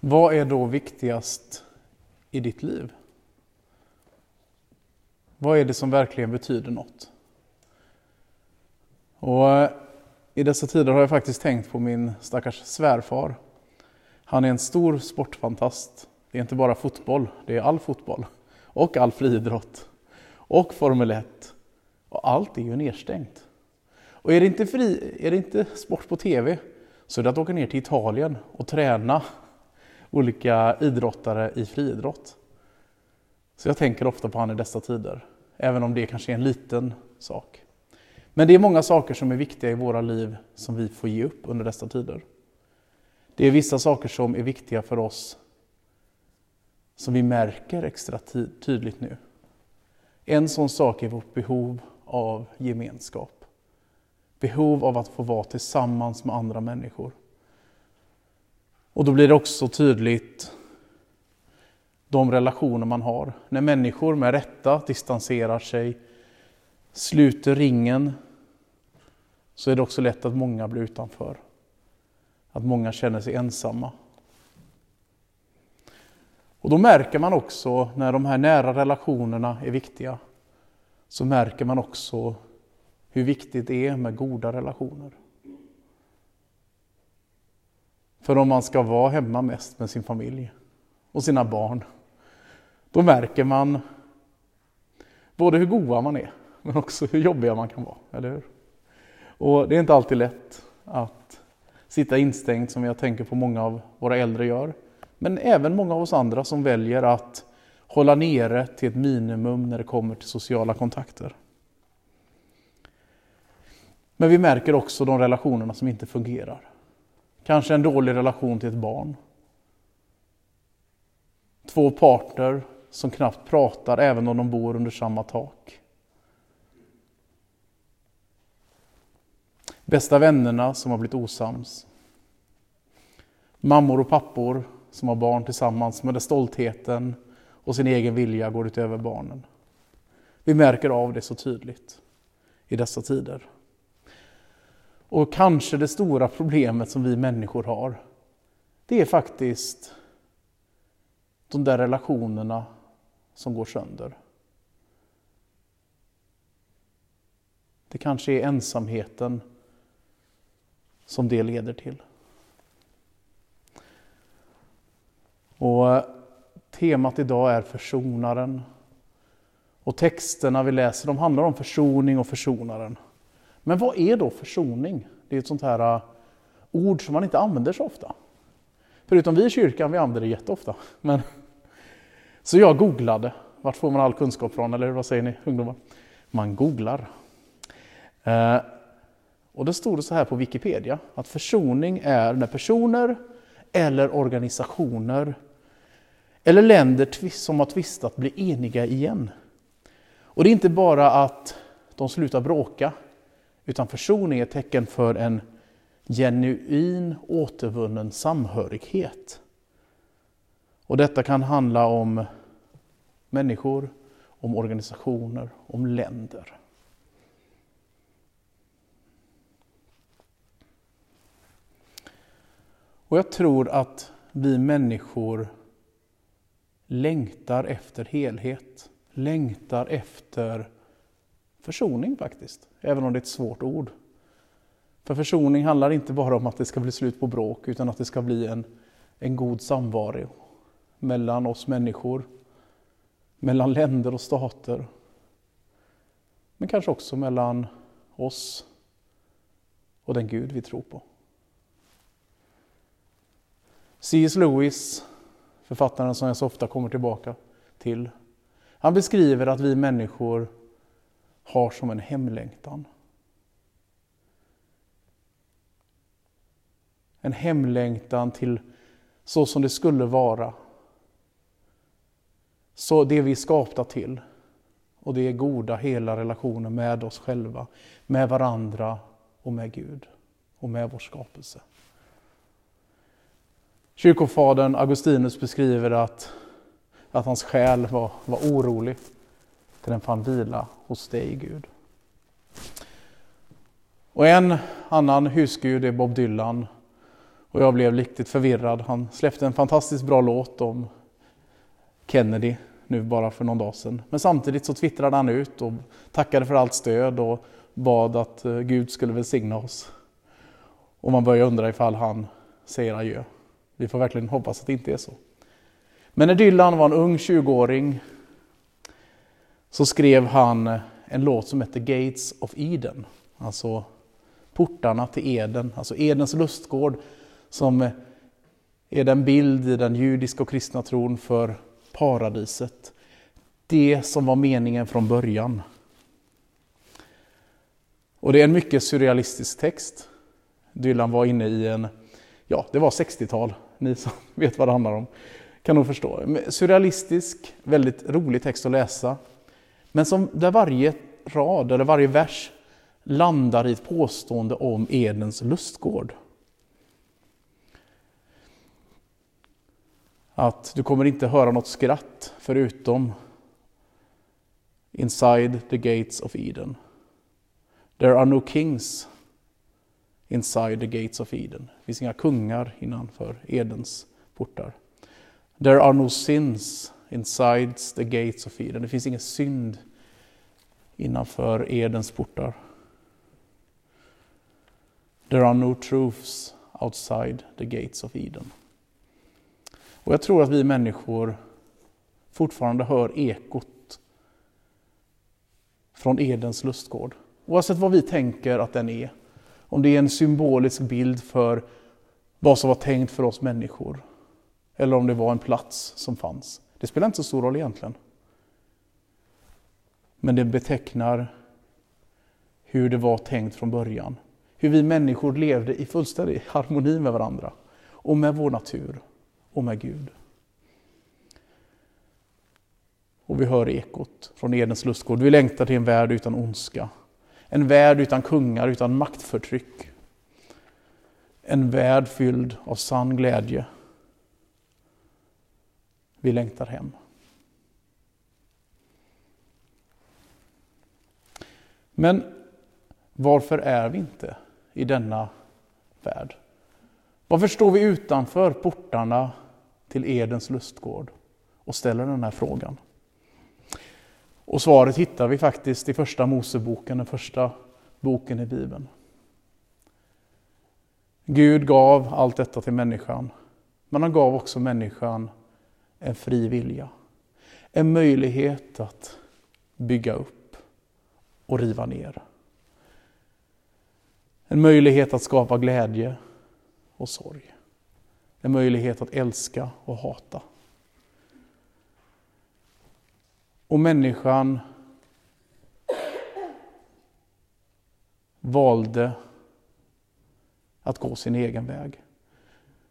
Vad är då viktigast i ditt liv? Vad är det som verkligen betyder något? Och eh, I dessa tider har jag faktiskt tänkt på min stackars svärfar. Han är en stor sportfantast. Det är inte bara fotboll, det är all fotboll. Och all friidrott. Och Formel 1. Och allt är ju nedstängt. Och är det inte, fri, är det inte sport på TV så är det att åka ner till Italien och träna olika idrottare i friidrott. Så jag tänker ofta på han i dessa tider, även om det kanske är en liten sak. Men det är många saker som är viktiga i våra liv som vi får ge upp under dessa tider. Det är vissa saker som är viktiga för oss som vi märker extra tydligt nu. En sån sak är vårt behov av gemenskap. Behov av att få vara tillsammans med andra människor. Och då blir det också tydligt de relationer man har. När människor med rätta distanserar sig, sluter ringen, så är det också lätt att många blir utanför. Att många känner sig ensamma. Och då märker man också, när de här nära relationerna är viktiga, så märker man också hur viktigt det är med goda relationer. För om man ska vara hemma mest med sin familj och sina barn, då märker man både hur goa man är, men också hur jobbiga man kan vara, eller hur? Och det är inte alltid lätt att sitta instängd som jag tänker på många av våra äldre gör. Men även många av oss andra som väljer att hålla nere till ett minimum när det kommer till sociala kontakter. Men vi märker också de relationerna som inte fungerar. Kanske en dålig relation till ett barn. Två parter som knappt pratar även om de bor under samma tak. Bästa vännerna som har blivit osams. Mammor och pappor som har barn tillsammans men där stoltheten och sin egen vilja går utöver barnen. Vi märker av det så tydligt i dessa tider. Och kanske det stora problemet som vi människor har, det är faktiskt de där relationerna som går sönder. Det kanske är ensamheten som det leder till. Och eh, temat idag är försonaren. Och texterna vi läser de handlar om försoning och försonaren. Men vad är då försoning? Det är ett sånt här uh, ord som man inte använder så ofta. Förutom vi i kyrkan, vi använder det jätteofta. Men, så jag googlade. Vart får man all kunskap från? Eller vad säger ni ungdomar? Man googlar. Eh, och då stod det så här på Wikipedia att försoning är när personer eller organisationer eller länder som har tvistat blir eniga igen. Och det är inte bara att de slutar bråka, utan försoning är ett tecken för en genuin återvunnen samhörighet. Och detta kan handla om människor, om organisationer, om länder. Och jag tror att vi människor längtar efter helhet, längtar efter försoning faktiskt, även om det är ett svårt ord. För försoning handlar inte bara om att det ska bli slut på bråk, utan att det ska bli en, en god samvaro mellan oss människor, mellan länder och stater, men kanske också mellan oss och den Gud vi tror på. C.S. Lewis, författaren som jag så ofta kommer tillbaka till, han beskriver att vi människor har som en hemlängtan. En hemlängtan till så som det skulle vara. Så det vi är skapta till. Och det är goda, hela relationer med oss själva, med varandra och med Gud och med vår skapelse. Kyrkofadern Augustinus beskriver att, att hans själ var, var orolig till den fann vila hos dig, Gud. Och en annan husgud är Bob Dylan. Och jag blev riktigt förvirrad. Han släppte en fantastiskt bra låt om Kennedy nu bara för någon dag sedan. Men samtidigt så twittrade han ut och tackade för allt stöd och bad att eh, Gud skulle välsigna oss. Och man börjar undra ifall han säger adjö. Vi får verkligen hoppas att det inte är så. Men när Dylan var en ung 20-åring så skrev han en låt som heter Gates of Eden. Alltså portarna till Eden, alltså Edens lustgård som är den bild i den judiska och kristna tron för paradiset. Det som var meningen från början. Och det är en mycket surrealistisk text. Dylan var inne i en, ja det var 60-tal, ni som vet vad det handlar om kan nog förstå. Surrealistisk, väldigt rolig text att läsa. Men som, där varje rad eller varje vers landar i ett påstående om Edens lustgård. Att du kommer inte höra något skratt förutom inside the gates of Eden. There are no kings inside the gates of Eden. Det finns inga kungar innanför Edens portar. There are no sins inside the gates of Eden. Det finns ingen synd innanför Edens portar. There are no truths outside the gates of Eden. Och jag tror att vi människor fortfarande hör ekot från Edens lustgård. Oavsett vad vi tänker att den är. Om det är en symbolisk bild för vad som var tänkt för oss människor. Eller om det var en plats som fanns. Det spelar inte så stor roll egentligen. Men det betecknar hur det var tänkt från början. Hur vi människor levde i fullständig harmoni med varandra och med vår natur och med Gud. Och vi hör ekot från Edens lustgård. Vi längtar till en värld utan ondska. En värld utan kungar, utan maktförtryck. En värld fylld av sann glädje. Vi längtar hem. Men varför är vi inte i denna värld? Varför står vi utanför portarna till Edens lustgård och ställer den här frågan? Och svaret hittar vi faktiskt i första Moseboken, den första boken i Bibeln. Gud gav allt detta till människan, men han gav också människan en fri vilja. En möjlighet att bygga upp och riva ner. En möjlighet att skapa glädje och sorg. En möjlighet att älska och hata. Och människan valde att gå sin egen väg.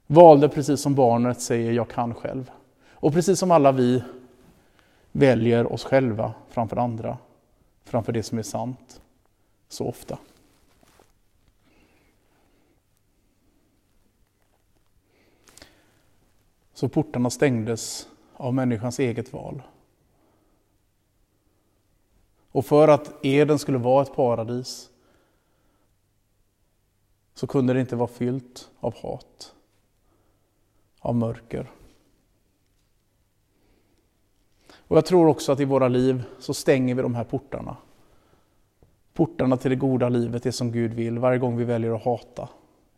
Valde precis som barnet säger, jag kan själv. Och precis som alla vi väljer oss själva framför andra, framför det som är sant, så ofta. Så portarna stängdes av människans eget val. Och för att Eden skulle vara ett paradis så kunde det inte vara fyllt av hat, av mörker. Och jag tror också att i våra liv så stänger vi de här portarna. Portarna till det goda livet, det som Gud vill, varje gång vi väljer att hata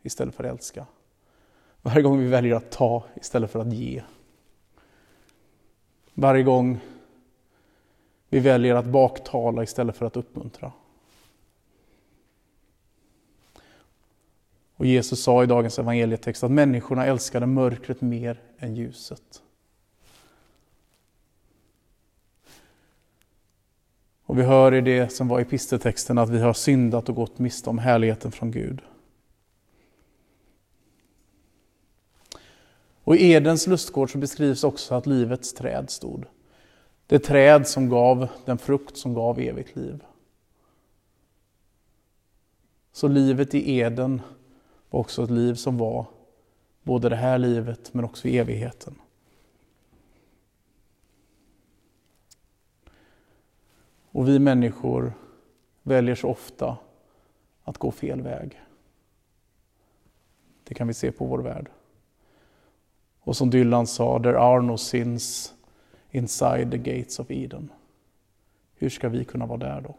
istället för att älska. Varje gång vi väljer att ta istället för att ge. Varje gång vi väljer att baktala istället för att uppmuntra. Och Jesus sa i dagens evangelietext att människorna älskade mörkret mer än ljuset. Och vi hör i det som var i pistetexten att vi har syndat och gått miste om härligheten från Gud. Och i Edens lustgård så beskrivs också att livets träd stod. Det träd som gav den frukt som gav evigt liv. Så livet i Eden var också ett liv som var både det här livet men också evigheten. Och vi människor väljer så ofta att gå fel väg. Det kan vi se på vår värld. Och som Dylan sa, there are no sins inside the gates of Eden. Hur ska vi kunna vara där då?